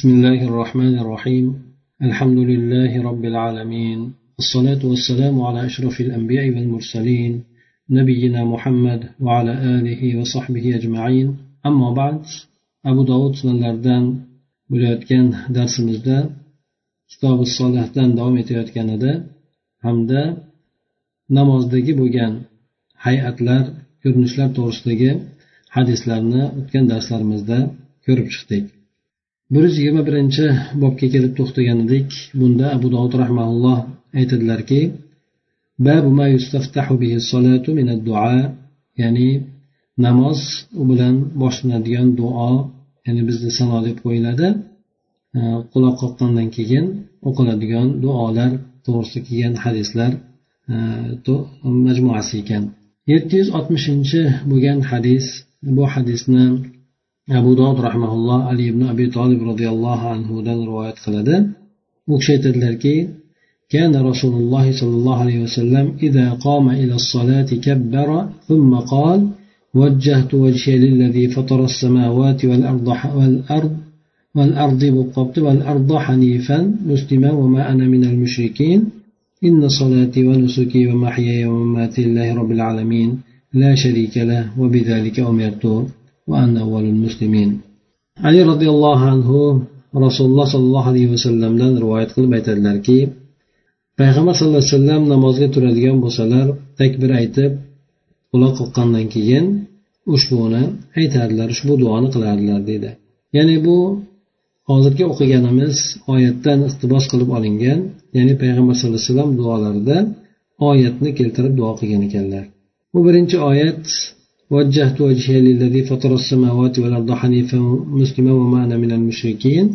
بسم الله الرحمن الرحيم الحمد لله رب العالمين الصلاة والسلام على أشرف الأنبياء والمرسلين نبينا محمد وعلى آله وصحبه أجمعين أما بعد أبو داود sunanlardan bo'layotgan darsimizda kitobi solihdan davom etayotganida hamda namozdagi bo'lgan hay'atlar ko'rinishlar to'g'risidagi hadislarni o'tgan darslarimizda ko'rib chiqdik Bir yuz yigirma birinchi bobga kelib to'xtagan edik bunda abu dovud rahmaulloh aytadilarki ya'ni namoz u bilan boshlanadigan duo ya'ni bizda sano deb qo'yiladi. Quloq qoqqandan keyin o'qiladigan duolar to'g'risida kelgan hadislar majmuasi ekan. Yetti yuz oltmishinchi bo'lgan hadis bu hadisni abu dovud rahmaulloh ali ibn abi tolib roziyallohu anhudan rivoyat qiladi. U kishi aytadilarki كان رسول الله صلى الله عليه وسلم إذا قام إلى الصلاة كبر ثم قال وجهت وجهي للذي فطر السماوات والأرض والأرض والأرض بالضبط والأرض حنيفا مسلما وما أنا من المشركين إن صلاتي ونسكي ومحياي ومماتي لله رب العالمين لا شريك له وبذلك أمرت وأنا أول المسلمين علي رضي الله عنه رسول الله صلى الله عليه وسلم dan rivoyat qilib aytadilarki payg'ambar sallallohu alayhi vasallam namozga turadigan bo'lsalar takbir aytib quloq qoqqandan keyin ushbuni aytardilar ushbu duoni qilardilar deydi ya'ni bu hozirgi o'qiganimiz oyatdan iqtibos qilib olingan ya'ni payg'ambar sallallohu alayhi vasallam duolarida oyatni keltirib duo qilgan ekanlar bu birinchi oyat وجهت وجهي للذي فطر السماوات والأرض حنيفا مسلما وما أنا من المشركين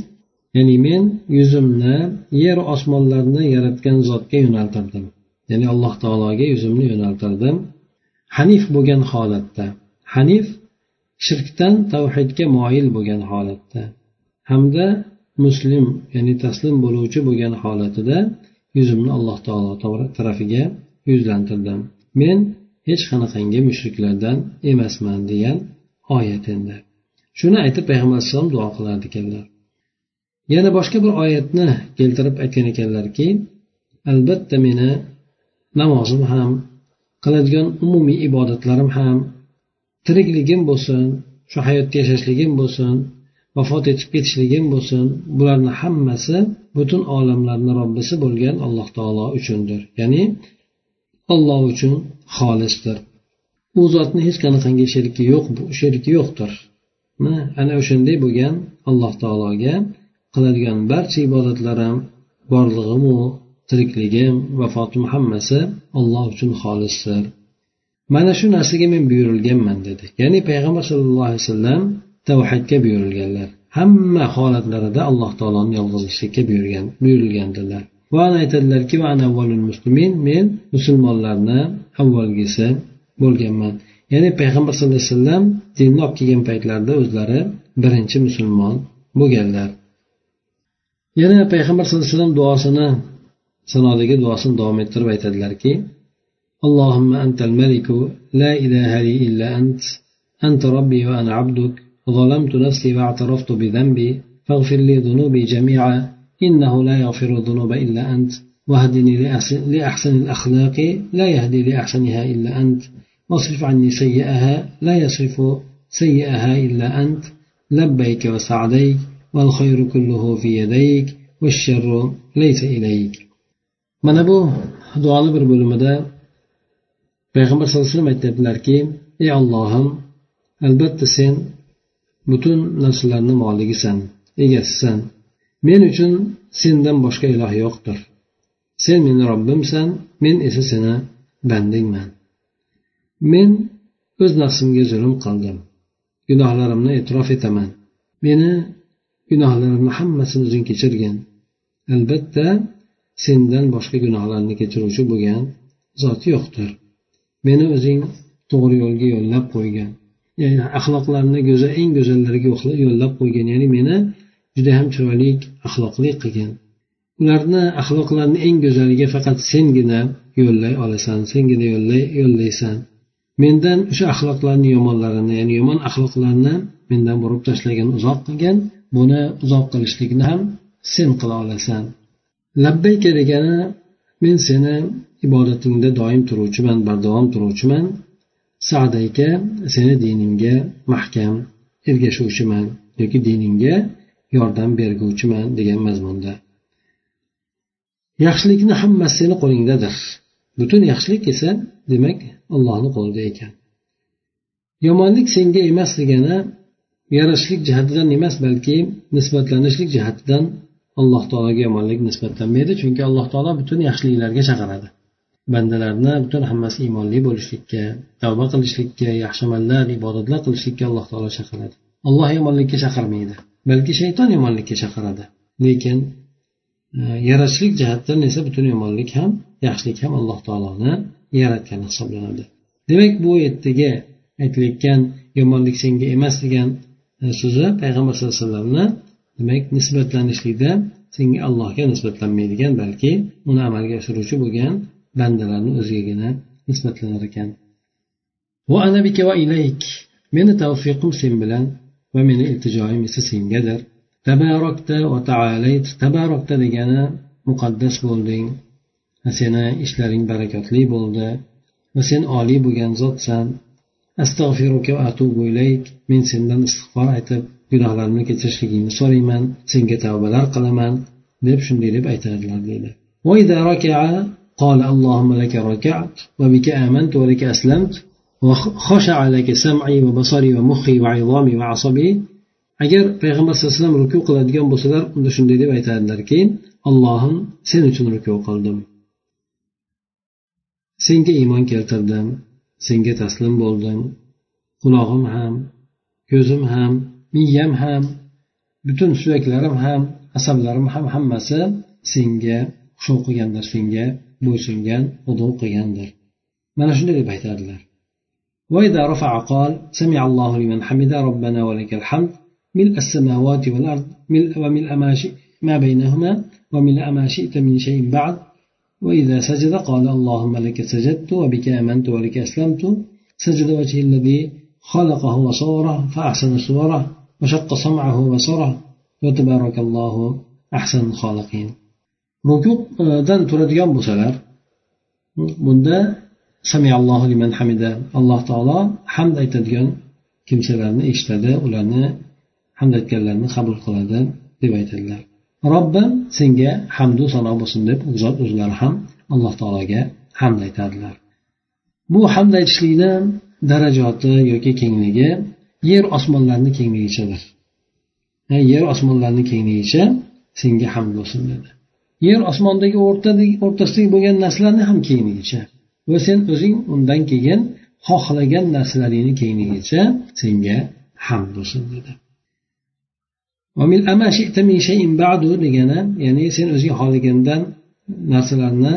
ya'ni men yuzimni yer osmonlarni yaratgan zotga yo'naltirdim ya'ni alloh taologa yuzimni yo'naltirdim hanif bo'lgan holatda hanif shirkdan tavhidga moyil bo'lgan holatda hamda muslim ya'ni taslim bo'luvchi bo'lgan holatida yuzimni alloh taolo tarafiga yuzlantirdim men hech qanaqangi mushriklardan emasman degan oyat endi. Shuni aytib payg'ambar alayhisalom duo qilar ekanlar. Yana boshqa bir oyatni keltirib aytgan ekanlarki albatta meni namozim ham qiladigan umumiy ibodatlarim ham tirikligim bo'lsin shu hayotda yashashligim bo'lsin vafot etib ketishligim bo'lsin bularni hammasi butun olamlarni robbisi bo'lgan alloh taolo uchundir. Ya'ni olloh uchun xolisdir. U zotni hech qanaqangi sheriki yo'q sheriki yo'qdir. Ana o'shanday bo'lgan alloh taologa qiladigan barcha ibodatlarim borlig'imu tirikligim vafotim hammasi olloh uchun xolisdir. Mana shu narsaga men buyurilganman dedi. Ya'ni payg'ambar sallallohu alayhi vasallam tavhidga buyurilganlar. Hamma holatlarida alloh taoloni yolg'izlikka buyurgan buyurilgandilar. va aytadilarki men musulmonlarni avvalgisi bo'lganman ya'ni payg'ambar sallallohu alayhi vasallam dinni olib kelgan paytlarida o'zlari birinchi musulmon bo'lganlar yana payg'ambar sallallohu alayhi vasallam duosini sanodagi duosini davom ettirib aytadilarki اللهم أنت الملك لا إله لي إلا أنت أنت ربي وأنا عبدك ظلمت نفسي واعترفت بذنبي فاغفر لي ذنوبي جميعا إنه لا يغفر الذنوب إلا أنت واهدني لأحسن الأخلاق لا يهدي لأحسنها إلا أنت واصرف عني سيئها لا يصرف سيئها إلا أنت. لبيك وسعديك والخير كله في يديك والشر ليس إليك. mana bu duoni bir bo'limida payg'ambar sallallohu alayhi vasallam aytyaptilarki ey ollohim albatta sen butun narsalarni moligisan egasisan men uchun sendan boshqa iloh yo'qdir. Sen meni robbimsan men esa seni bandingman. Men o'z nafsimga zulm qildim. Gunohlarimni e'tirof etaman. Meni gunohlarimni hammasini o'zing kechirgin. Albatta sendan boshqa gunohlarni kechiruvchi bo'lgan zot yo'qdir. Meni o'zing to'g'ri yo'lga yo'llab qo'ygan ya'ni axloqlarni go'zal eng go'zallariga yo'llab qo'ygan ya'ni meni judayam chiroyli axloqli qilgin ularni axloqlarini eng go'zaliga faqat sengina yo'llay olasan sengina yo'llay yo'llaysan. Mendan o'sha axloqlarni yomonlarini ya'ni yomon axloqlarni mendan burib tashlagin uzoq qilgin buni uzoq qilishlikni ham sen qila olasan. Labbayka degani men seni ibodatingda doim turuvchiman bardavom turuvchiman. Sadayka seni diningga mahkam ergashuvchiman yoki diningga yordam berguvchiman degan mazmunda. Yaxshilikni hammasi seni qo'lingdadir. Butun yaxshilik esa demak allohni qo'lida ekan. Yomonlik senga emas degani yarashishlik jihatidan emas balki nisbatlanishlik jihatidan alloh taologa yomonlik nisbatlanmaydi chunki alloh taolo butun yaxshiliklarga chaqiradi. Bandalarni butun hammasi iymonli bo'lishlikka tavba qilishlikka yaxshi amallar ibodatlar qilishlikka alloh taolo chaqiradi. Alloh yomonlikka chaqirmaydi. Balki shayton yomonlikka chaqiradi. Lekin e, yaratishlik jihatdan esa butun yomonlik ham yaxshilik ham alloh taoloni yaratgani hisoblanadi. Demak bu yerdagi aytilayotgan yomonlik senga emas degan e, so'zi payg'ambar sallallohu alayhi vasallamni demak nisbatlanishlikda senga allohga nisbatlanmaydigan balki uni amalga oshiruvchi bo'lgan bandalarni o'zigagina nisbatlanar ekan. Meni tavfiqim sen bilan va meni iltijoyim esa sengadir tabarokda va taalayt tabarokda degani muqaddas bo'lding seni ishlaring barakotli bo'ldi va sen oliy bo'lgan zotsan astag'firuka va atubu ilayk men sendan istig'for aytib gunohlarimni kechirishligingni so'rayman senga tavbalar qilaman deb shunday deb aytadilar deydi قال اللهم لك ركعت وبك آمنت ولك أسلمت وخشع لك سمعي وبصري ومخي وعظامي وعصبي agar payg'ambar sallallohu alayhi vasallam ruku qiladigan bo'lsalar unda shunday deb aytadilarki allohim sen uchun ruku qildim senga iymon keltirdim senga taslim bo'ldim qulog'im ham ko'zim ham miyam ham butun suyaklarim ham asablarim ham hammasi senga xushu qilgandir senga bo'ysungan xudo qilgandir mana shunday deb aytadilar وإذا رفع قال سمع الله لمن حمد ربنا ولك الحمد ملء السماوات والأرض ملء وملء ما, ما بينهما وملء ما شئت من شيء بعد. وإذا سجد قال اللهم لك سجدت وبك آمنت ولك أسلمت. سجد وجه الذي خلقه وصوره فأحسن صوره وشق سمعه وبصره وتبارك الله أحسن الخالقين. rukudan turadigan bo'lsalar bunda samiallohu liman hamida. Alloh taolo hamd aytadigan kimsalarni eshitadi ularni hamd aytganlarni qabul qiladi deb aytadilar. Robbim senga hamdu sano bo'lsin deb u zot o'zlari ham alloh taologa hamd aytadilar. Bu hamd aytishlikni darajoti yoki kengligi yer osmonlarni kengligichadir yer osmonlarni kengligicha senga hamd bo'lsin dedi. Yer osmondagi o'rtasidagi bo'lgan narsalarni ham kengligicha va sen o'zing undan keyin xohlagan narsalaringni kengligicha senga hamd bo'lsin dedi. Degani ya'ni sen o'zing xohlagandan narsalarni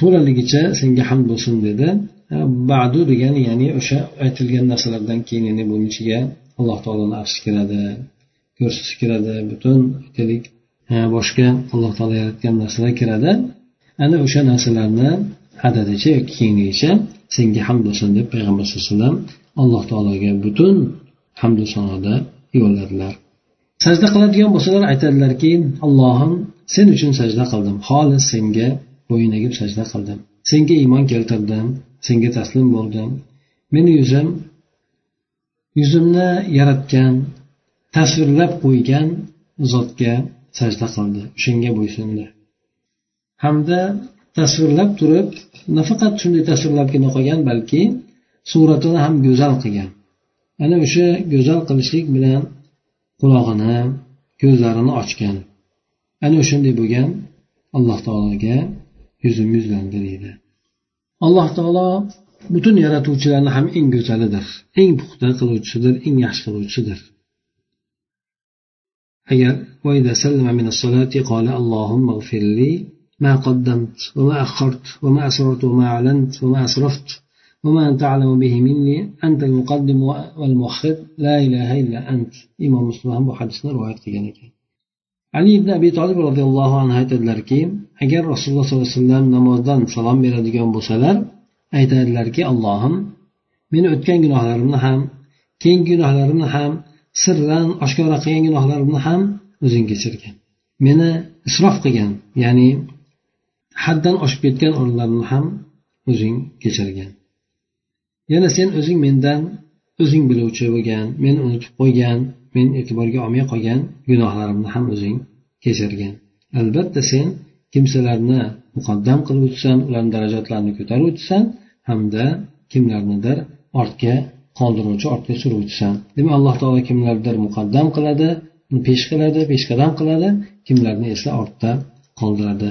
to'laligicha senga hamd bo'lsin dedi. Badu degani ya'ni o'sha aytilgan narsalardan keyin ya'ni buni ichiga alloh taoloni arshi kiradi ko'rsatish kiradi butun aytaylik boshqa alloh taolo yaratgan narsalar kiradi. Ana o'sha narsalarni adadicha yoki kengligicha senga hamd bo'lsin deb payg'ambar sallallohu alayhi vasallam alloh taologa butun hamdu sanoda yo'lladilar. Sajda qiladigan bo'lsalar aytadilarki allohim sen uchun sajda qildim. Xolis senga bo'yin egib sajda qildim. Senga iymon keltirdim. Senga taslim bo'ldim. Meni yuzim yuzimni yaratgan tasvirlab qo'ygan zotga sajda qildi. O'shanga bo'ysundi hamda tasvirlab turib nafaqat shunday tasvirlabgina qolgan balki suratini ham go'zal qilgan. Ana o'sha go'zal qilishlik bilan qulog'ini ko'zlarini ochgan. Ana o'shanday bo'lgan alloh taologa yuzim yuzlandi deydi alloh taolo butun yaratuvchilarni ham eng go'zalidir eng puxta qiluvchisidir eng yaxshi qiluvchisidir. Agar ما قدمت وما أخرت وما أسررت وما أعلنت وما أسرفت وما أنت أعلم به مني أنت المقدم والمؤخر لا إله إلا أنت. إمام مسلم وحدثنا رواية تجانيك علي بن أبي طالب رضي الله عنه أيت الدركي أجل رسول الله صلى الله عليه وسلم نمضان سلام برد جنب سلام أيت الدركي اللهم من أتكن جناه لرمنهم كين جناه لرمنهم سرا أشكرا قين جناه لرمنهم وزين كسركن من isrof qilgan يعني haddan oshib ketgan o'rinlarimni ham o'zing kechirgin. Yana sen o'zing mendan o'zing biluvchi bo'lgan men unutib qo'ygan men e'tiborga olmay qolgan gunohlarimni ham o'zing kechirgin. Albatta sen kimsalarni muqaddam qilib o'tsan ularni darajatlarini ko'tarib o'tsan hamda kimlarnidir ortga qoldiruvchi ortga suruvchisan demak alloh taolo kimlarnidir muqaddam qiladi pesh qiladi peshqadam qiladi kimlarni esa ortda qoldiradi.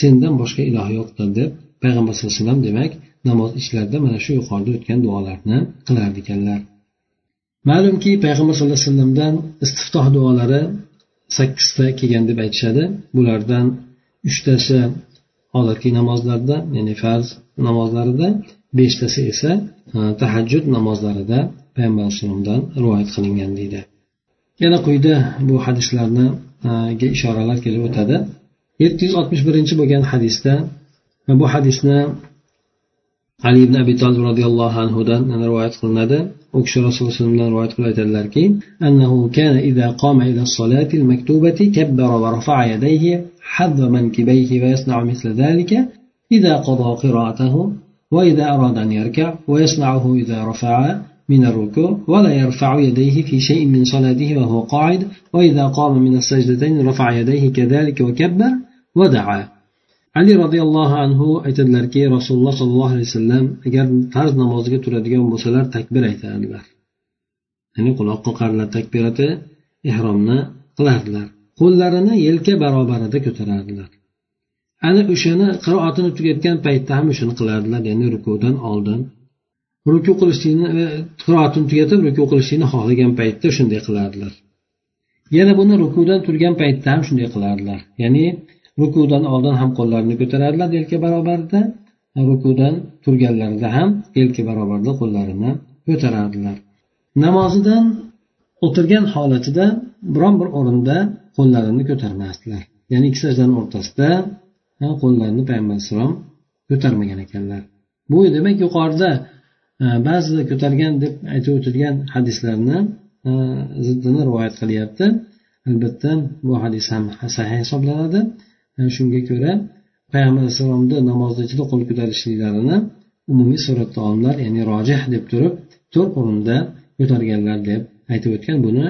Sendan boshqa iloh yo'qdir deb payg'ambar sallallohu alayhi vasallam demak namoz ichlarida mana shu yuqorida o'tgan duolarni qilar ekanlar ma'lumki payg'ambar sallallohu alayhi vasallamdan istiftoh duolari sakkizta kelgan deb aytishadi. Bulardan uchtasi odatiy namozlarda ya'ni farz namozlarida beshtasi esa e, tahajjud namozlarida payg'ambar alayhisalomdan rivoyat qilingan deydi. Yana quyida bu hadislarga e, ishoralar kelib o'tadi. Yetti yuz oltmish birinchi bo'lgan hadisda bu hadisni ali ibn abi tolib roziyallohu anhudan rivoyat qilinadi u kishi rasululloh alayhi vasallamdan rivoyat qilib aytadilarki annahu kana idza qama ila الصلاة المكتوبة كبر ورفع يديه حذو منكبيه ويصنع مثل ذلك إذا قضى قراءته وإذا أراد أن يركع ويصنعه إذا رفع من الركوع ولا يرفع يديه في شيء من صلاته وهو قاعد وإذا قام من السجدتين رفع يديه كذلك وكبر vadaa ali roziyallohu anhu aytadilarki rasululloh sollallohu alayhi vasallam agar farz namoziga turadigan bo'lsalar takbir aytardilar ya'ni quloq qoqarlar takbirati ehromni qilardilar. Qo'llarini yelka barobarida ko'tarardilar. Ana o'shani qiroatini tugatgan paytda ham o'shani qilardilar ya'ni rukudan oldin. Ruku qilishlikni qiroatini tugatib ruku qilishlikni xohlagan paytda shunday qilardilar. Yana buni rukudan turgan paytda ham shunday qilardilar. Ya'ni rukudan oldin ham qo'llarini ko'tarardilar yelka barobarida rukudan turganlarida ham yelka barobarida qo'llarini ko'tarardilar namozidan o'tirgan holatida biron bir o'rinda qo'llarini ko'tarmasdilar. Ya'ni ikki sajdani o'rtasida qo'llarini payg'ambar alayhissalom ko'tarmagan ekanlar. Bu demak yuqorida e, ba'zida ko'targan deb aytib o'tilgan hadislarni e, ziddini rivoyat qilyapti. Albatta bu hadis ham sahih hisoblanadi. Shunga ko'ra payg'ambar alayhissalomni namozda ichida qo'l ko'tarishliklarini umumiy suratda olimlar ya'ni rojih deb turib to'rt o'rinda ko'targanlar deb aytib o'tgan buni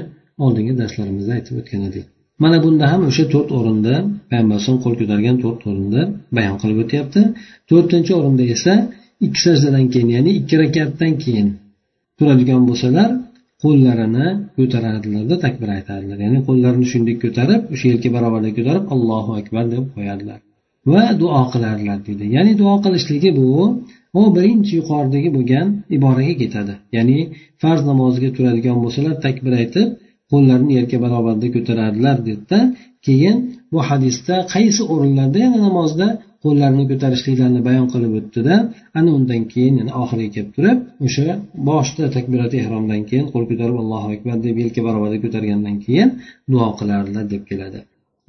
oldingi darslarimizda aytib o'tgan edik. Mana bunda ham o'sha to'rt o'rinda payg'ambar alayhisalom qo'l ko'targan to'rt o'rinda bayon qilib o'tyapti. To'rtinchi o'rinda esa ikki sajdadan keyin ya'ni ikki rakatdan keyin turadigan bo'lsalar qo'llarini ko'taradilarda takbir aytardilar ya'ni qo'llarini shunday ko'tarib o'sha yelka barobarda ko'tarib allohu akbar deb qo'yardilar va duo qilardilar deydi ya'ni duo qilishligi bu u birinchi yuqoridagi bo'lgan iboraga ketadi. Ya'ni farz namoziga turadigan bo'lsalar takbir aytib qo'llarini yelka barobarida ko'tarardilar dedida keyin bu hadisda qaysi o'rinlarda yana namozda qo'llarini ko'tarishliklarini bayon qilib o'tdida ana undan keyin yana oxiriga kelib turib o'sha boshida takbirati ehromdan keyin qo'l ko'tarib allohu akbar deb yelka barobarda ko'targandan keyin duo qilardilar deb keladi.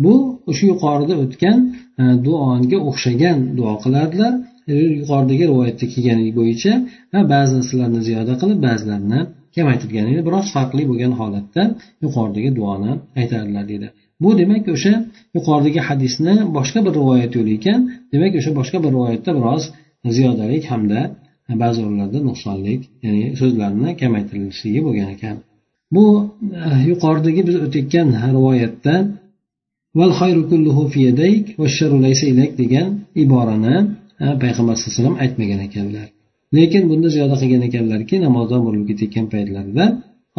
Bu o'sha yuqorida o'tgan e, duoga o'xshagan duo qilardilar. E, yuqoridagi rivoyatda kelgani bo'yicha ba'zi narsalarni ziyoda qilib ba'zilarini kamaytirgan ya'ni biroz farqli bo'lgan holatda yuqoridagi duoni aytardilar deydi bu demak o'sha yuqoridagi hadisni boshqa bir rivoyat yo'li ekan. Demak o'sha boshqa bir rivoyatda biroz ziyodalik hamda ba'zi o'rinlarda nuqsonlik ya'ni so'zlarni kamaytirilishligi bo'lgan ekan. Bu eh, yuqoridagi biz o'tayotgan rivoyatda degan iborani eh, payg'ambar sallallohu alayhi vasallam aytmagan ekanlar. Lekin bunda ziyoda qilgan ekanlarki namozdan burilib ketayotgan paytlarida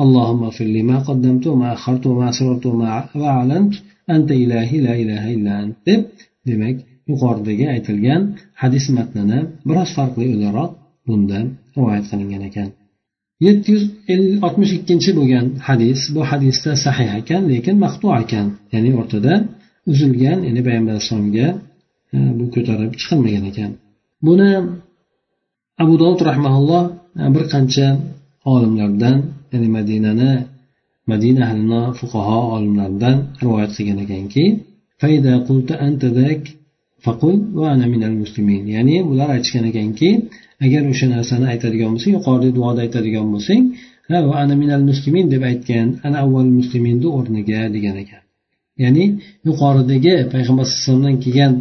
اللهم اغفر لي ما قدمت وما أخرت وما أسررت وما أعلنت أنت إلهي لا إله إلا أنت deb demak yuqoridagi aytilgan hadis matnini biroz farqli o'laroq bunda rivoyat qilingan ekan yetti yuz oltmish ikkinchi bo'lgan hadis bu hadisda sahih ekan lekin maqtu ekan ya'ni o'rtada uzilgan ya'ni payg'ambar alayhissalomga e, bu ko'tarib chiqilmagan ekan buni abu dovud rahmaulloh e, bir qancha olimlardan ya'ni madinani madina ahlini fuqaho olimlaridan rivoyat qilgan ekanki ya'ni bular aytishgan ekanki agar o'sha narsani aytadigan bo'lsang yuqorida duoda aytadigan bo'lsang va ana minal muslimin deb aytgan ana avval musliminni o'rniga degan ekan. Ya'ni yuqoridagi payg'ambar alayhi vasallamdan kelgan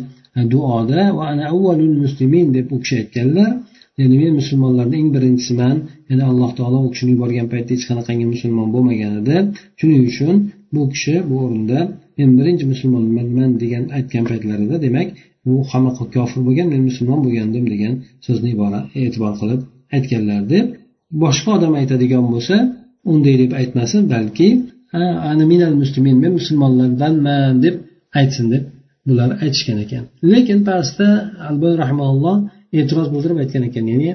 duoda va ana avvalul muslimin deb u kishi aytganlar ya'ni men musulmonlarni eng birinchisiman ya'ni alloh taolo u kishini yuborgan paytda hech qanaqangi musulmon bo'lmagan edi. Shuning uchun bu kishi bu o'rinda men birinchi musulmonman degan aytgan paytlarida demak u hamma kofir bo'lgan men musulmon bo'lgandim degan so'zni ibora e'tibor qilib aytganlar deb boshqa odam aytadigan bo'lsa unday deb aytmasin balki ana minal muslimin men musulmonlardanman deb aytsin deb bular aytishgan ekan. Lekin pastda alboy rahmaulloh e'tiroz bildirib aytgan ekan ya'ni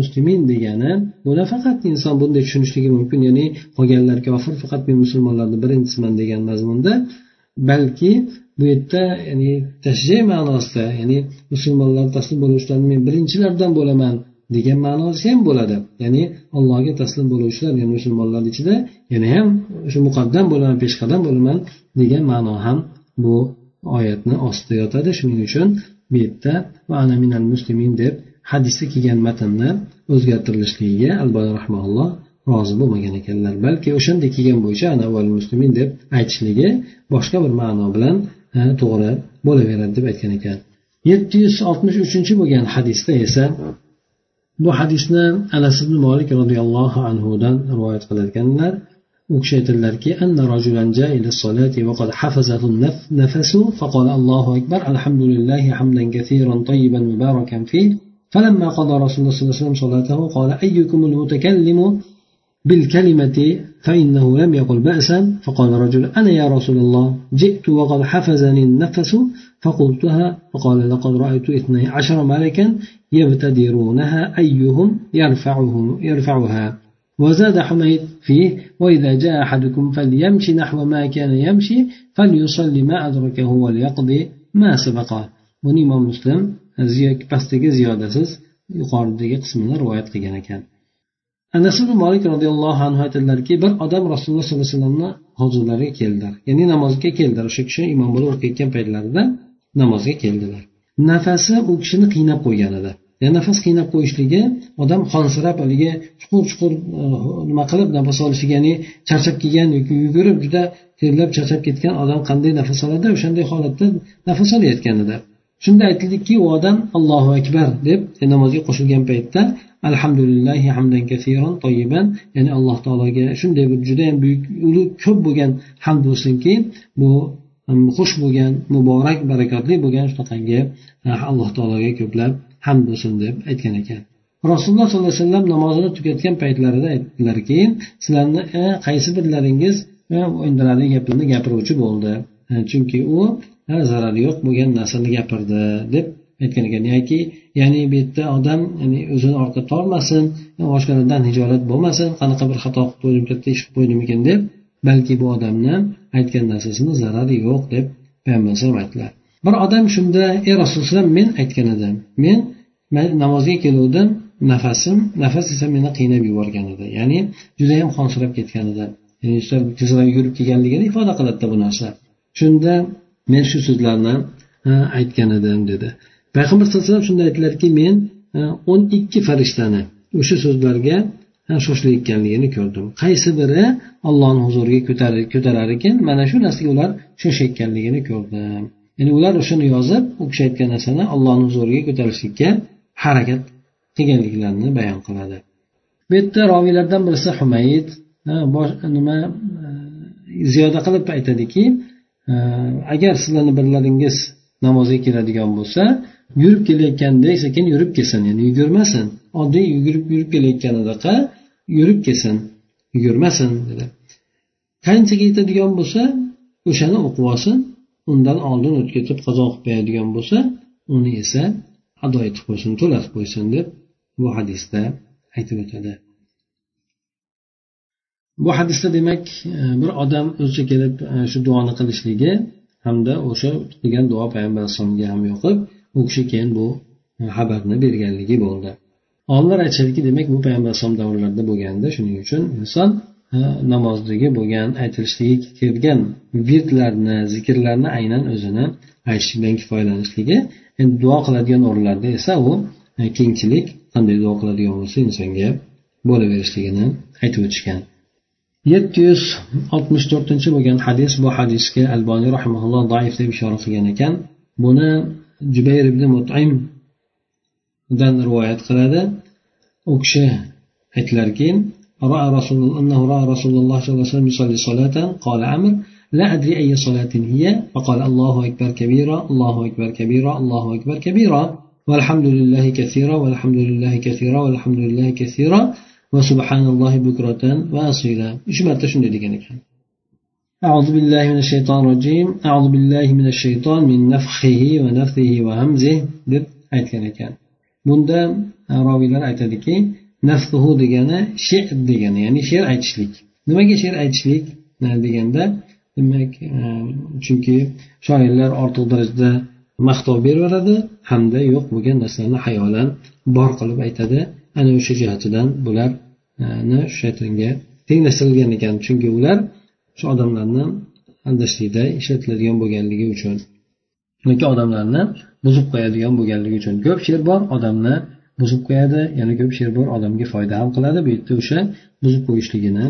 muslimin degani buni faqat inson bunday tushunishligi mumkin ya'ni qolganlar kofir faqat men musulmonlarni birinchisiman degan mazmunda balki bu yerda ya'ni tashjey ma'nosida ya'ni musulmonlar taslim bo'luvchilarni men birinchilardan bo'laman degan ma'nosi ham bo'ladi. Ya'ni allohga taslim bo'luvchilar ya'ni musulmonlar ichida yana ham o'sha muqaddam bo'laman peshqadam bo'laman degan ma'no ham bu oyatni ostida yotadi. Shuning uchun bu yerda ana minal muslimin deb hadisda kelgan matnni o'zgartirilishligiga albani rahmaulloh rozi bo'lmagan ekanlar balki o'shanday kelgan bo'yicha ana muslimin deb aytishligi boshqa bir ma'no bilan to'g'ri bo'laveradi deb aytgan ekan yetti yuz oltmish uchinchi bo'lgan hadisda esa bu hadisni anas ibn molik roziyallohu anhudan rivoyat qilar ekanlar u kishi aytadilarki أن رجلا جاء إلى الصلاة وقد حفزه النفس فقال الله أكبر الحمد لله حمدا كثيرا طيبا مباركا فيه فلما قضى رسول الله صلى الله عليه وسلم صلاته قال أيكم المتكلم بالكلمة فإنه لم يقل بأسا؟ فقال رجل أنا يا رسول الله جئت وقد حفزني النفس فقلتها فقال لقد رأيت اثني عشر ملكا يبتدرونها أيهم يرفعه يرفعها؟ وزاد حميد فيه وإذا جاء أحدكم فليمشي نحو ما كان يمشي فليصلي ما أدركه وليقضي ما سبقه buni imom muslim pastdagi ziyodasiz yuqoridagi qismini rivoyat qilgan ekan. Anas ibn molik roziyallohu anhu aytadilarki bir odam rasululloh sollallohu alayhi vasallamni huzurlariga keldilar. Ya'ni namozga keldilar. O'sha kishi imom bo'lib o'qiyotgan paytlarida namozga keldilar. Nafasi u kishini qiynab qo'ygan edi. Ya'ni nafas qiynab qo'yishligi odam qonsirab haligi chuqur chuqur e, nima qilib nafas olishiga ya'ni charchab kelgan yoki yugurib juda terlab charchab ketgan odam qanday nafas oladi? O'shanday holatda nafas olayotgan edi. Shunda aytildiki u odam allohu akbar deb e, namozga qo'shilgan paytda alhamdulillahi hamdan kasiron toyiban ya'ni alloh taologa shunday bir judayam buyuk ulug' ko'p bo'lgan hamd bo'lsinki bu um, xush bo'lgan muborak barakotli bo'lgan shunaqangi e, alloh taologa ko'plab hamd bo'lsin deb aytgan ekan. Rasululloh sollallohu alayhi vasallam namozini tugatgan paytlarida aytdilarki sizlarni e, qaysi birlaringiz o'yindilarli gaplarni gapiruvchi bo'ldi? Chunki u zarari yo'q bo'lgan narsani gapirdi deb aytgan ekan. Yoki ya'ni bu yerda odam ya'ni o'zini orqa tormasin boshqalardan hijolat bo'lmasin qanaqa bir xato qilib qo'ydim katta ish qilib qo'ydimikin deb balki bu odamni aytgan narsasini zarari yo'q deb payg'ambar alayhisalom aytdilar. Bir odam shunda ey rasululloh men aytgan edim. Men namozga keluvdim nafasim nafas esa meni qiynab yuborgan edi. Ya'ni judayam qonsirab ketgan edi. Tezroq yugurib kelganligini ifoda qiladida bu narsa. Shunda men shu so'zlarni aytgan edim dedi. Payg'ambar sallallohu alayhi vasallam shunda aytdilarki men o'n ikki farishtani o'sha so'zlarga shoshilayotganligini ko'rdim. Qaysi biri ollohni huzuriga ko'tarar ekan mana shu narsaga ular shoshayotganligini ko'rdim. Ya'ni ular o'shani yozib u kishi aytgan narsani ollohni huzuriga ko'tarishlikka harakat qilganliklarini bayon qiladi. Bu yerda roviylardan birisi humayd nima e, ziyoda qilib aytadiki agar sizlarni birlaringiz namozga keladigan bo'lsa yurib kelayotganda sekin yurib kelsin ya'ni yugurmasin. Oddiy yugurib yurib kelayotganidaqa yurib kelsin yugurmasin dedi. Qanchaga yetadigan bo'lsa o'shani o'qib olsin undan oldin o'tib ketib qazo qilib qo'yadigan bo'lsa uni esa ado etib qo'ysin to'latib qo'ysin deb bu hadisda aytib o'tadi. Bu hadisda demak e, bir odam o'zicha kelib e, shu duoni qilishligi hamda o'sha qilgan duo payg'ambar alayhisalomga ham yoqib u kishi keyin bu e, xabarni berganligi bo'ldi. Olimlar aytishadiki demak bu payg'ambar alayhisalom davrlarida bo'lganda shuning uchun inson namozdagi bo'lgan aytilishligi kelgan virdlarni zikrlarni aynan o'zini aytish bilan kifoyalanishligi endi duo qiladigan o'rinlarda esa u kengchilik qanday duo qiladigan bo'lsa insonga bo'laverishligini aytib o'tishgan. Yetti yuz oltmish to'rtinchi bo'lgan hadis bu hadisga alboniy rahimaulloh zaif deb ishora qilgan ekan buni jubayr ibn mutimdan rivoyat qiladi u kishi aytdilarki رأى رسول أنه رأى رسول الله صلى الله عليه وسلم يصلي صلاة. قال عمر لا أدري أي صلاة هي. فقال الله أكبر كبيرا الله أكبر كبيرا الله أكبر كبيرا. والحمد لله كثيرا والحمد لله كثيرا والحمد لله كثيرا. وسبحان الله بكرة وأصيلا إيش ما تشنو أعوذ بالله من الشيطان الرجيم أعوذ بالله من الشيطان من نفخه ونفثه وهمزه deb aytgan ekan bunda roviylar aytadiki nafsuhu degani she'r degani ya'ni she'r aytishlik nimaga she'r aytishlik deganda demak chunki shoirlar ortiq darajada maqtov beraveradi hamda yo'q bo'lgan narsalarni hayolan bor qilib aytadi Ana o'sha jihatidan bularni e, shaytonga tenglashtirilgan ekan. Chunki ular shu odamlarni aldashlikda ishlatiladigan bo'lganligi uchun yoki odamlarni buzib qo'yadigan bo'lganligi uchun ko'p she'r bor odamni buzib qo'yadi yana ko'p she'r bor odamga foyda ham qiladi. Bu yerda o'sha buzib qo'yishligini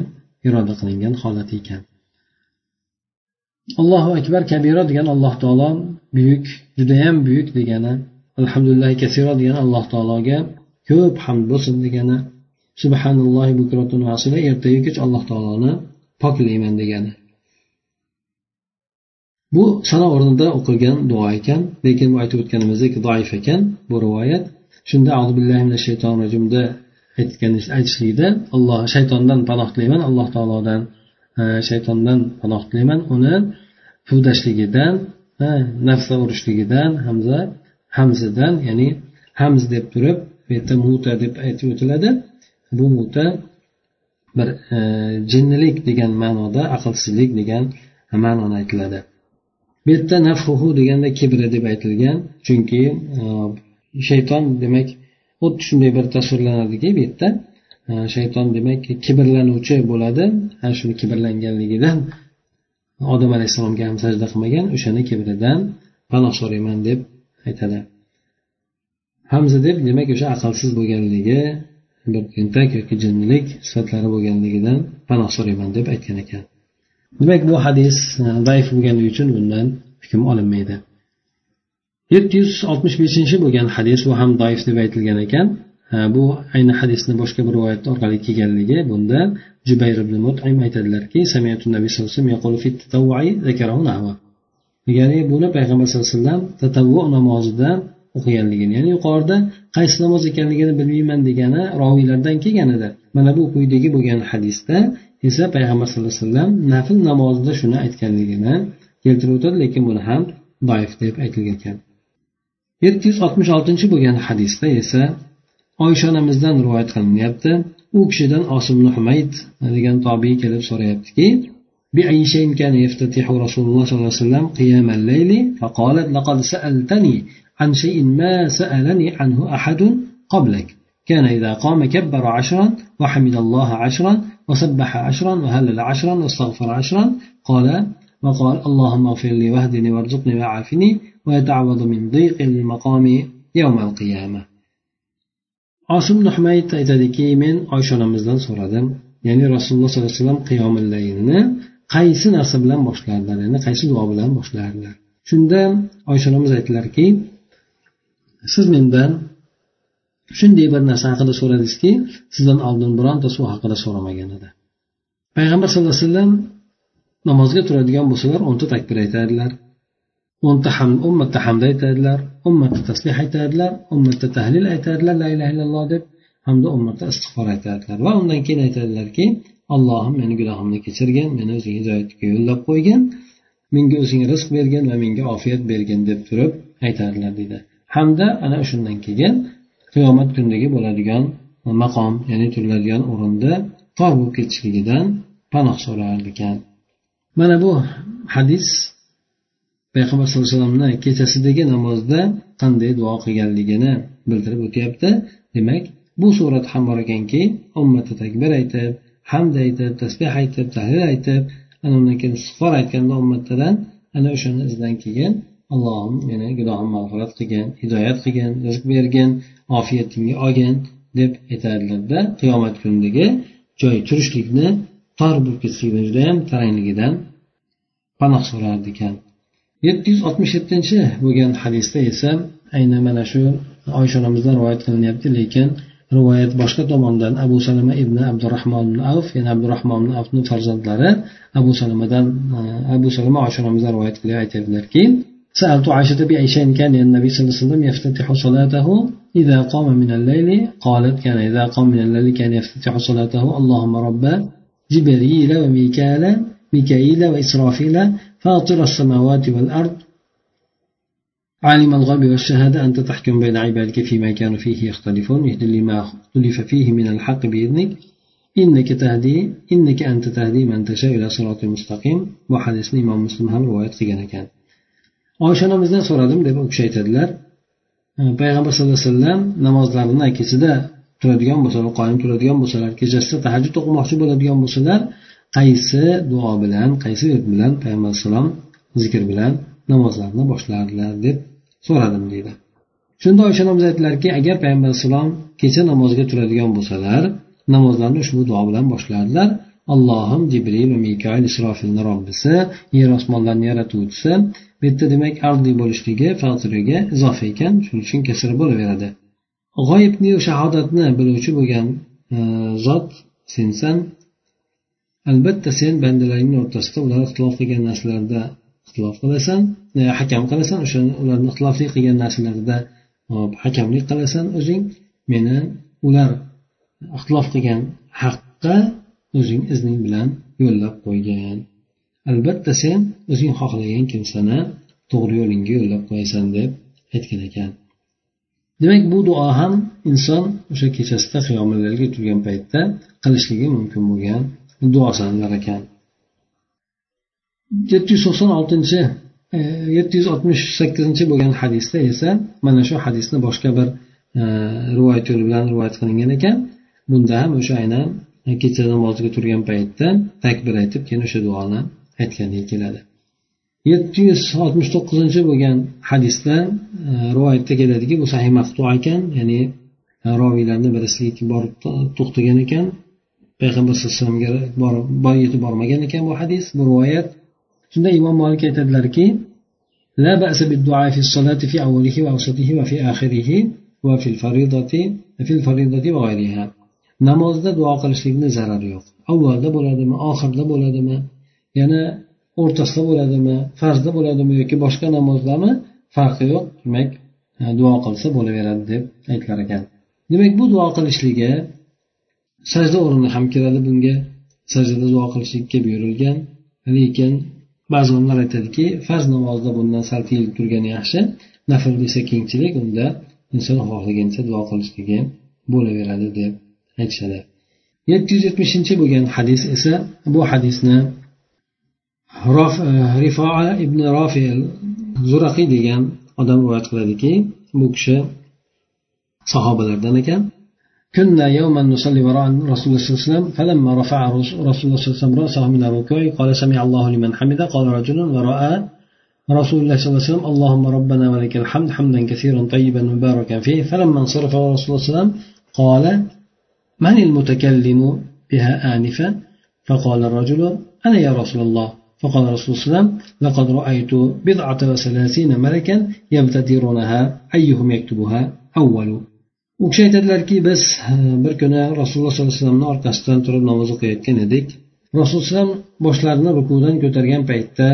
iroda qilingan holati ekan. Allohu akbar kabira degan alloh taolo buyuk judayam buyuk degani alhamdulillah kasiro degani alloh taologa ko'p hamd bo'lsin degani subhanallohi ertayu kech alloh taoloni poklayman degani. Bu sana o'rnida o'qilgan duo ekan lekin bu aytib o'tganimizdek doif ekan bu rivoyat. Shunda shaytonir rojimda aytgan aytishlikda alloh shaytondan panoh tilayman alloh taolodan e, shaytondan panoh tilayman. Uni puvdashligidan e, nafsa urishligidan hamza hamzidan ya'ni hamz deb turib bu yerda muta deb aytib o'tiladi bu muta bir e, jinnilik degan ma'noda aqlsizlik degan ma'noni aytiladi. Bu yerda nafhuhu deganda kibri deb aytilgan chunki e, shayton demak xuddi shunday bir tasvirlanadiki bu yerda e, shayton demak kibrlanuvchi bo'ladi. Ana shuni kibrlanganligidan odam alayhissalomga ham sajda qilmagan o'shani kibridan panoh so'rayman deb aytadi. Hamza deb demak o'sha aqlsiz bo'lganligi bir tentak yoki jinnilik sifatlari bo'lganligidan panoh so'rayman deb aytgan ekan. Demak bu hadis zaif bo'lganligi uchun bundan hukm olinmaydi. Yetti yuz oltmish beshinchi bo'lgan hadis bu ham doif deb aytilgan ekan. Bu ayni hadisni boshqa bir rivoyat orqali kelganligi bunda jubayr ibn mutim aytadilarki ya'ni buni payg'ambar sallallohu alayhi vasallam tatavvu namozida o'qiganligini ya'ni yuqorida qaysi namoz ekanligini bilmayman degani roviylardan kelgan edi mana bu quyidagi bo'lgan hadisda esa payg'ambar sallallohu alayhi vasallam nafl namozida shuni aytganligini keltirib o'tadi lekin buni ham doif deb aytilgan ekan. Yetti yuz oltmish oltinchi bo'lgan hadisda esa oysha onamizdan rivoyat qilinyapti. U kishidan osim humayd degan tobiy kelib so'rayaptiki بأي شيء كان يفتتح رسول الله صلى الله عليه وسلم قيام الليل فقالت لقد سألتني عن شيء ما سألني عنه أحد قبلك. كان إذا قام كبر عشرا وحمد الله عشرا وسبح عشرا وهلل عشرا واستغفر عشرا قال وقال اللهم اغفر لي واهدني وارزقني وعافني ويتعوض من ضيق المقام يوم القيامة. osim nuhmayt aytadiki men oysha onamizdan so'radim ya'ni rasululloh sollallohu alayhi vasallam qiyomillayni qaysi narsa bilan boshlardilar ya'ni qaysi duo bilan boshlardilar shunda oysha onamiz aytdilarki siz mendan shunday bir narsa haqida so'radingizki sizdan oldin birontasi u haqida so'ramagan edi. Payg'ambar sallallohu alayhi vasallam namozga turadigan bo'lsalar o'nta takbir aytadilar o'nta ham o'n marta hamd aytadilar o'n taslih aytadilar o'n tahlil aytadilar la ilaha illalloh deb hamda o'n marta istig'for aytadilar. Va undan keyin aytadilarki allohim meni gunohimni kechirgin meni o'zing hidoyatga yo'llab qo'ygin menga o'zing rizq bergin va menga ofiyat bergin deb turib aytadilar deydi hamda ana shundan keyin qiyomat kunidagi bo'ladigan maqom ya'ni turiladigan o'rinda tor bo'lib ketishligidan panoh so'rar ekan. Mana bu hadis payg'ambar sallallohu alayhi vasallamni kechasidagi namozda qanday duo qilganligini bildirib o'tyapti. Demak bu surat ham bor ekanki ummati takbir aytib hamd aytib tasbeh aytib tahlil aytib ana undan keyin istig'for aytganda ummatdan ana o'shani izidan keyin allohim meni gunohimni mag'firat qilgin hidoyat qilgin rizq bergin ofiyatingga olgin deb aytadilarda qiyomat kunidagi joy turishlikni tor bo'lib ketishligidan judayam tarangligidan panoh so'rar ekan. Yetti yuz oltmish yettinchi bo'lgan hadisda esa aynan mana shu oysha onamizdan rivoyat qilinyapti lekin rivoyat boshqa tomondan abu salama ibn abdurahmon avf ya'ni abdurahmon avfni farzandlari abu salamadan abu salama oysha onamizdan rivoyat qilib aytyaptilarki سألت عائشة بأي شيء كان النبي صلى الله عليه وسلم يفتتح صلاته إذا قام من الليل قالت كان إذا قام من الليل كان يفتتح صلاته اللهم رب جبريل وميكال ميكائيل وإسرافيل فاطر السماوات والأرض عالم الغيب والشهادة أنت تحكم بين عبادك فيما كانوا فيه يختلفون اهد لما اختلف فيه من الحق بإذنك إنك تهدي إنك أنت تهدي من تشاء إلى صراط مستقيم وحديث إمام مسلم هم رواية قيل كان oysha onamizdan so'radim deb u kishi aytadilar payg'ambar sallallohu alayhi vasallam namozlarini kechada turadigan bo'lsalar qoyim turadigan bo'lsalar kechasida tahajjud o'qimoqchi bo'ladigan bo'lsalar qaysi duo bilan qaysi wird bilan payg'ambar alayhissalom zikr bilan namozlarini boshlardilar deb so'radim deydi. Shunda oysha onamiz aytdilarki agar payg'ambar alayhissalom kecha namozga turadigan bo'lsalar namozlarni ushbu duo bilan boshlardilar. Allohim jibril va mikoil isrofilni robbisi yer osmonlarni yaratuvchisi bu yerda demak ardiy bo'lishligi fatiriga izofa ekan shuning uchun kasr bo'laveradi. G'oyibni shahodatni biluvchi bo'lgan e, zot sensan albatta sen bandalaringni o'rtasida ular ixtilof qilgan narsalarda ixtilof qilasan. Hakam qilasan o'sha ularni ixtilofli qilgan narsalarida hakamlik qilasan o'zing meni ular ixtilof qilgan haqqa o'zing izning bilan yo'llab qo'ygin albatta sen o'zing xohlagan kimsani to'g'ri yo'lingga yo'llab qo'yasan deb aytgan ekan. Demak bu duo ham inson o'sha kechasida qiyomlarga turgan paytda qilishligi mumkin bo'lgan duo sanalar ekan. Yetti yuz to'qson oltinchi E, yetti yuz oltmish sakkizinchi bo'lgan hadisda esa mana shu hadisni boshqa bir e, rivoyat yo'li bilan rivoyat qilingan ekan. Bunda ham o'sha aynan kecha namoziga turgan paytda takbir aytib keyin o'sha duoni aytgandek keladi. Yetti yuz oltmish to'qqizinchi bo'lgan hadisda e, rivoyatda keladiki bu sahih maqtu ekan ya'ni roviylarni birisiga borib to'xtagan ekan. Payg'ambar sallallohu alayhi vasallamga yetib bormagan ekan bu hadis. Bu rivoyat shunda imom molik aytadilarki لا بأس بالدعاء في الصلاة في أوله وأوسطه وفي آخره وفي الفريضة في الفريضة وغيرها namozda duo qilishlikni zarari yo'q avvalda bo'ladimi oxirida bo'ladimi yana o'rtasida bo'ladimi farzda bo'ladimi yoki boshqa namozlarmi farqi yo'q demak duo qilsa bo'laveradi deb aytilar ekan demak bu duo qilishligi sajda o'rni ham kiradi bunga sajdada duo qilishlikka buyurilgan lekin ba'zi olimlar aytadiki farz namozda bundan sal tiyilib turgani yaxshi nafl desa kengchilik unda inson xohlagancha duo qilishligi bo'laveradi deb aytishadi. Yetti yuz yetmishinchi bo'lgan hadis esa bu hadisni e, rifoa ibn rofil zuraqiy degan odam rivoyat qiladiki bu kishi sahobalardan ekan. كنا يوما نصلي وراء رسول الله صلى الله عليه وسلم فلما رفع رسول الله صلى الله عليه وسلم رأسه من الركوع قال سمع الله لمن حمده قال رجل ورأى رسول الله صلى الله عليه وسلم اللهم ربنا ولك الحمد حمدا كثيرا طيبا مباركا فيه. فلما انصرف رسول الله صلى الله عليه وسلم قال من المتكلم بها آنفا؟ فقال الرجل أنا يا رسول الله. فقال رسول الله صلى الله عليه وسلم لقد رأيت بضعة وثلاثين ملكا يبتدرونها أيهم يكتبها؟ أول. U kishi aytadilarki biz e, bir kuni rasululloh sollallohu alayhi vasallamni orqasidan turib namoz o'qiyotgan edik. Rasululloh alayhi vasallam boshlarini rukudan ko'targan paytda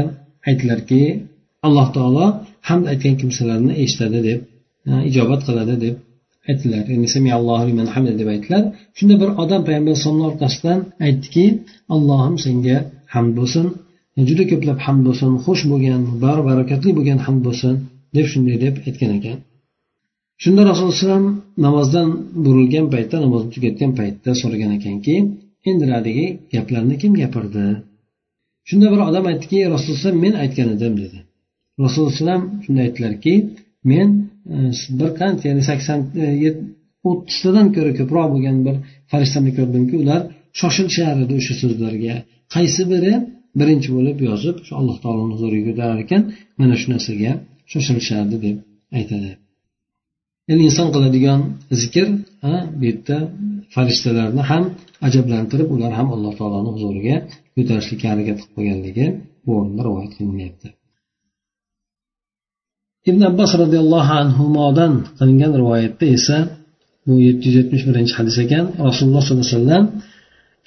aytdilarki alloh taolo hamd aytgan kimsalarni eshitadi deb e, ijobat qiladi deb aytdilar. Ya'ni deb aytdilar. Shunda bir odam payg'ambar alayhisalomni orqasidan aytdiki allohim senga hamd bo'lsin e, juda ko'plab hamd bo'lsin xush bo'lgan bar barakatli bo'lgan hamd bo'lsin deb shunday deb aytgan ekan. Shunda rasululloh alayhivasallam namozdan burilgan paytda namozni tugatgan paytda so'ragan ekanki endi haligi gaplarni kim gapirdi? Shunda bir odam aytdiki rasululloh men aytgan edim dedi. Rasululloh alayhivasallam shunda aytdilarki men e, bir qancha ya'ni sakson e, o'ttiztadan ko'ra ko'proq bo'lgan bir farishtani ko'rdimki ular shoshilishar edi o'sha so'zlarga qaysi biri? Birinchi bo'lib yozib shu alloh taoloni huzuriga ko'tarar ekan mana shu narsaga shoshilishardi deb aytadi. Ya'ni inson qiladigan zikr bu yerda farishtalarni ham ajablantirib ular ham alloh taoloni huzuriga ko'tarishlikka harakat qilib qo'yganligi bu o'rinda rivoyat qilinyapti. Ibn abbos roziyallohu anhudan qilingan rivoyatda esa bu yetti yuz yetmish birinchi hadis ekan rasululloh sollallohu alayhi vasallam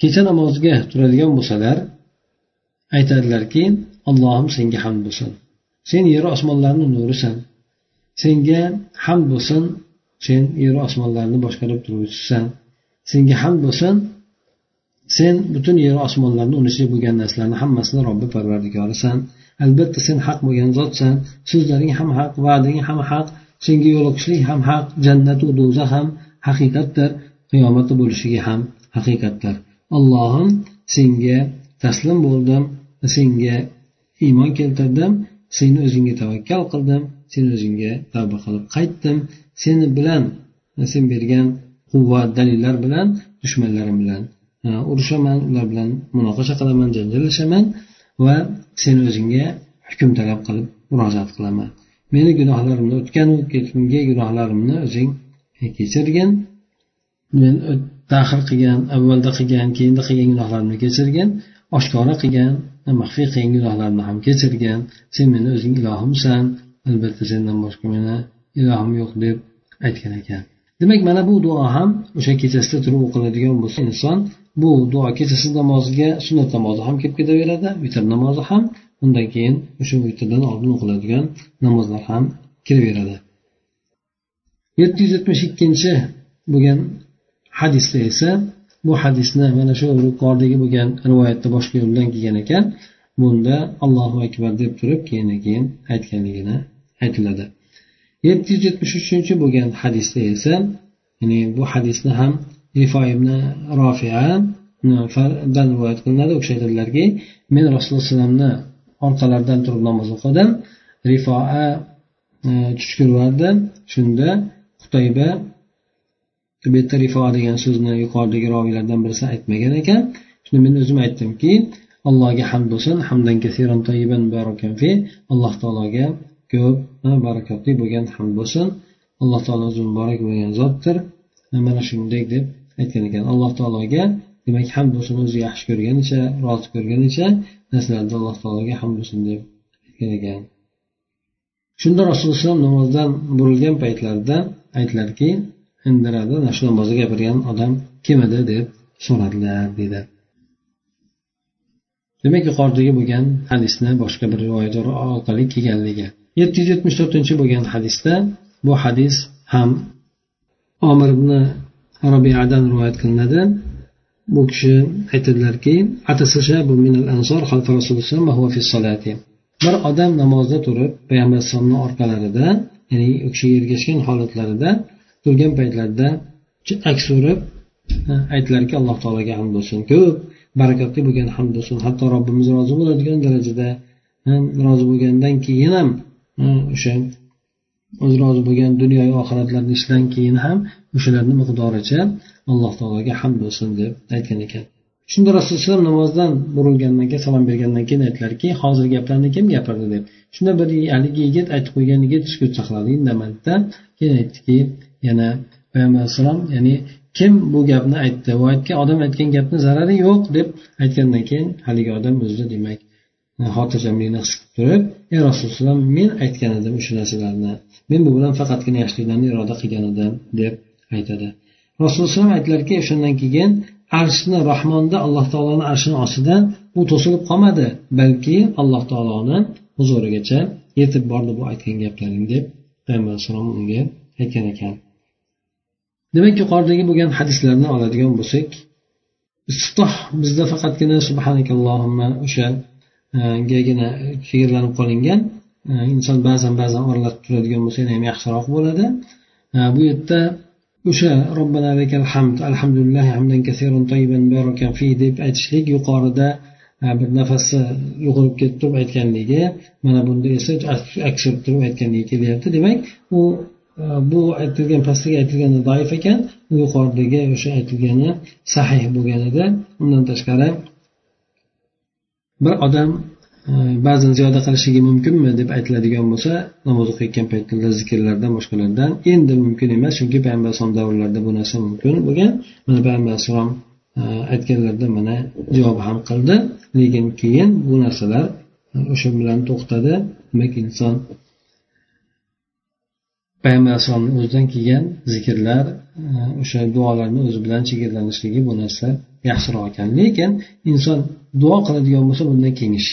kecha namoziga turadigan bo'lsalar aytadilarki allohim senga hamd bo'lsin. Sen yeru osmonlarni nurisan. Senga hamd bo'lsin sen yeru osmonlarni boshqarib turuvchisan senga hamd bo'lsin sen butun yeru osmonlarni uni ichida bo'lgan narsalarni hammasini robbi parvardigorisan. Albatta sen haq bo'lgan zotsan. So'zlaring ham haq va'dang ham haq senga yo'liqishlik ham haq jannatu do'zax ham haqiqatdir qiyomati bo'lishligi ham haqiqatdir. Allohim senga taslim bo'ldim senga iymon keltirdim seni o'zingga tavakkal qildim. Sen o'zingga tavba qilib qaytdim. Seni bilan sen bergan quvvat dalillar bilan dushmanlarim bilan urushaman ular bilan munoqasha qilaman janjallashaman va sen o'zingga hukm talab qilib murojaat qilaman. Meni gunohlarimni o'tganu ketgungi gunohlarimni o'zing kechirgin. Men taxir qilgan avvalda qilgan keyinda qilgan gunohlarimni kechirgin. Oshkora qilgan maxfiy qilgan gunohlarimni ham kechirgin. Sen meni o'zing ilohimsan. Albatta sendan boshqa meni ilohim yo'q deb aytgan ekan. Demak mana bu duo ham o'sha kechasida turib o'qiladigan bo'lsa inson bu duo kechasi namoziga sunnat namozi ham kelib ketaveradi vitr namozi ham undan keyin o'sha vitrdan oldin o'qiladigan namozlar ham kiraveradi yetti yuz yetmish ikkinchi bo'lgan hadisda esa bu hadisni mana shu yuqoridagi bo'lgan rivoyatda boshqa yo'ldan kelgan ekan. Bunda allohu akbar deb turib keyin keyin aytganligini aytiladi. Yetti yuz yetmish uchinchi bo'lgan hadisda esa ya'ni bu hadisni ham rifo ibn rofiadan rivoyat qilinadi. U kishi aytadilarki men rasululloh alayhivasallamni orqalaridan turib namoz o'qidim. Rifoa e, tushkurardi tush shunda qutayba bu yerda rifoa degan so'zni yuqoridagi roviylardan birisi aytmagan ekan. Shunda men o'zim aytdimki allohga hamd bo'lsin hamdan kasiran tayyiban fi alloh taologa ko'p barakotli bo'lgan hamd bo'lsin. Alloh taolo o'zi muborak bo'lgan zotdir. Mana shunday deb aytgan ekan. Alloh taologa demak hamd bo'lsin o'zi yaxshi ko'rganicha rozi ko'rganicha narsalarni alloh taologa hamd bo'lsin deb aytgan ekan. Shunda rasululloh alayhi namozdan burilgan paytlarida aytdilarki indiradi ana shu namozni gapirgan odam kim edi deb so'radilar deydi demak yuqoridagi bo'lgan hadisni boshqa bir rivoyat orqali kelganligi. Yetti yuz yetmish to'rtinchi bo'lgan hadisda bu hadis ham omir ibn robiyadan rivoyat qilinadi. Bu kishi aytadilarki bir odam namozda turib payg'ambar alayhisalomni orqalarida ya'ni u kishiga ergashgan holatlarida turgan paytlarida aks urib aytdilarki alloh taologa hamd bo'lsin ko'p barakatli bo'lgan hamd bo'lsin. Hatto robbimiz rozi bo'ladigan darajada rozi bo'lgandan keyin ham Hm, o'sha o'zi rozi bo'lgan dunyoyu oxiratlarni ishidan keyin ham o'shalarni miqdoricha alloh taologa hamd bo'lsin deb aytgan ekan. Shunda rasululloh namozdan burilgandan keyin salom bergandan keyin aytdilarki hozir gaplarni kim gapirdi? deb. Shunda bir haligi yigit aytib qo'ygan yigit sukut saqladi indamadida keyin aytdiki yana payg'ambar alayhissalom ya'ni kim bu gapni aytdi? U aytgan odam aytgan gapni zarari yo'q deb aytgandan keyin haligi odam o'zida demak e, xotirjamlikni his qilib turib ey rasululloh men aytgan edim o'sha narsalarni. Men bu bilan faqatgina yaxshiliklarni iroda qilgan edim deb aytadi. Rasululloh aytdilarki o'shandan keyin arshni rahmonda alloh taoloni arshini ostida u to'silib qolmadi balki alloh taoloni huzurigacha yetib bordi bu aytgan gaplaring deb payg'ambar alayhissalom unga aytgan ekan. Demak yuqoridagi bo'lgan hadislarni oladigan bo'lsak istiftoh bizda faqatgina subhanakallohimma o'sha Э, gagina chegaralanib qolingan. Э, inson ba'zan ba'zan oralatib turadigan bo'lsa ham yaxshiroq bo'ladi. Э, bu yerda o'sha robbana lakal hamd alhamdulillah hamdan kasirun tayyiban barakan fi deb aytishlik yuqorida e, bir nafasi yo'qolib ketib turib aytganligi mana bunda esa aks turib aytganligi kelyapti. Demak u e, bu aytilgan pastdagi aytilgani doif ekan yuqoridagi o'sha aytilgani sahih bo'lgan edi. Undan tashqari bir odam e, ba'zan ziyoda qilishligi mumkinmi deb aytiladigan bo'lsa namoz o'qiyotgan paytda zikrlardan boshqalardan endi mumkin emas chunki payg'ambar alayhisalom davrlarida bu narsa mumkin bo'lgan. Mana payg'ambar alayhissalom e, aytganlarida mana javob ham qildi. Lekin keyin bu narsalar e, o'sha bilan to'xtadi. Demak inson payg'ambar alayhissalomni o'zidan kelgan zikrlar o'sha duolarni o'zi bilan chegaralanishligi bu narsa yaxshiroq ekan lekin inson duo qiladigan bo'lsa bundan kengish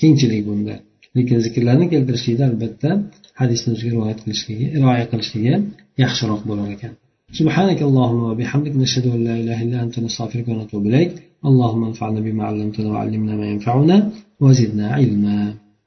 kengchilik bunda lekin zikrlarni keltirishlikda albatta hadisni o'ziga rivoyat qilishligi rioya qilishligi yaxshiroq bo'lar ekan سبحانك اللهم وبحمدك نشهد أن لا إله إلا أنت نستغفرك ونتوب إليك اللهم انفعنا بما علمتنا وعلمنا ما ينفعنا وزدنا علما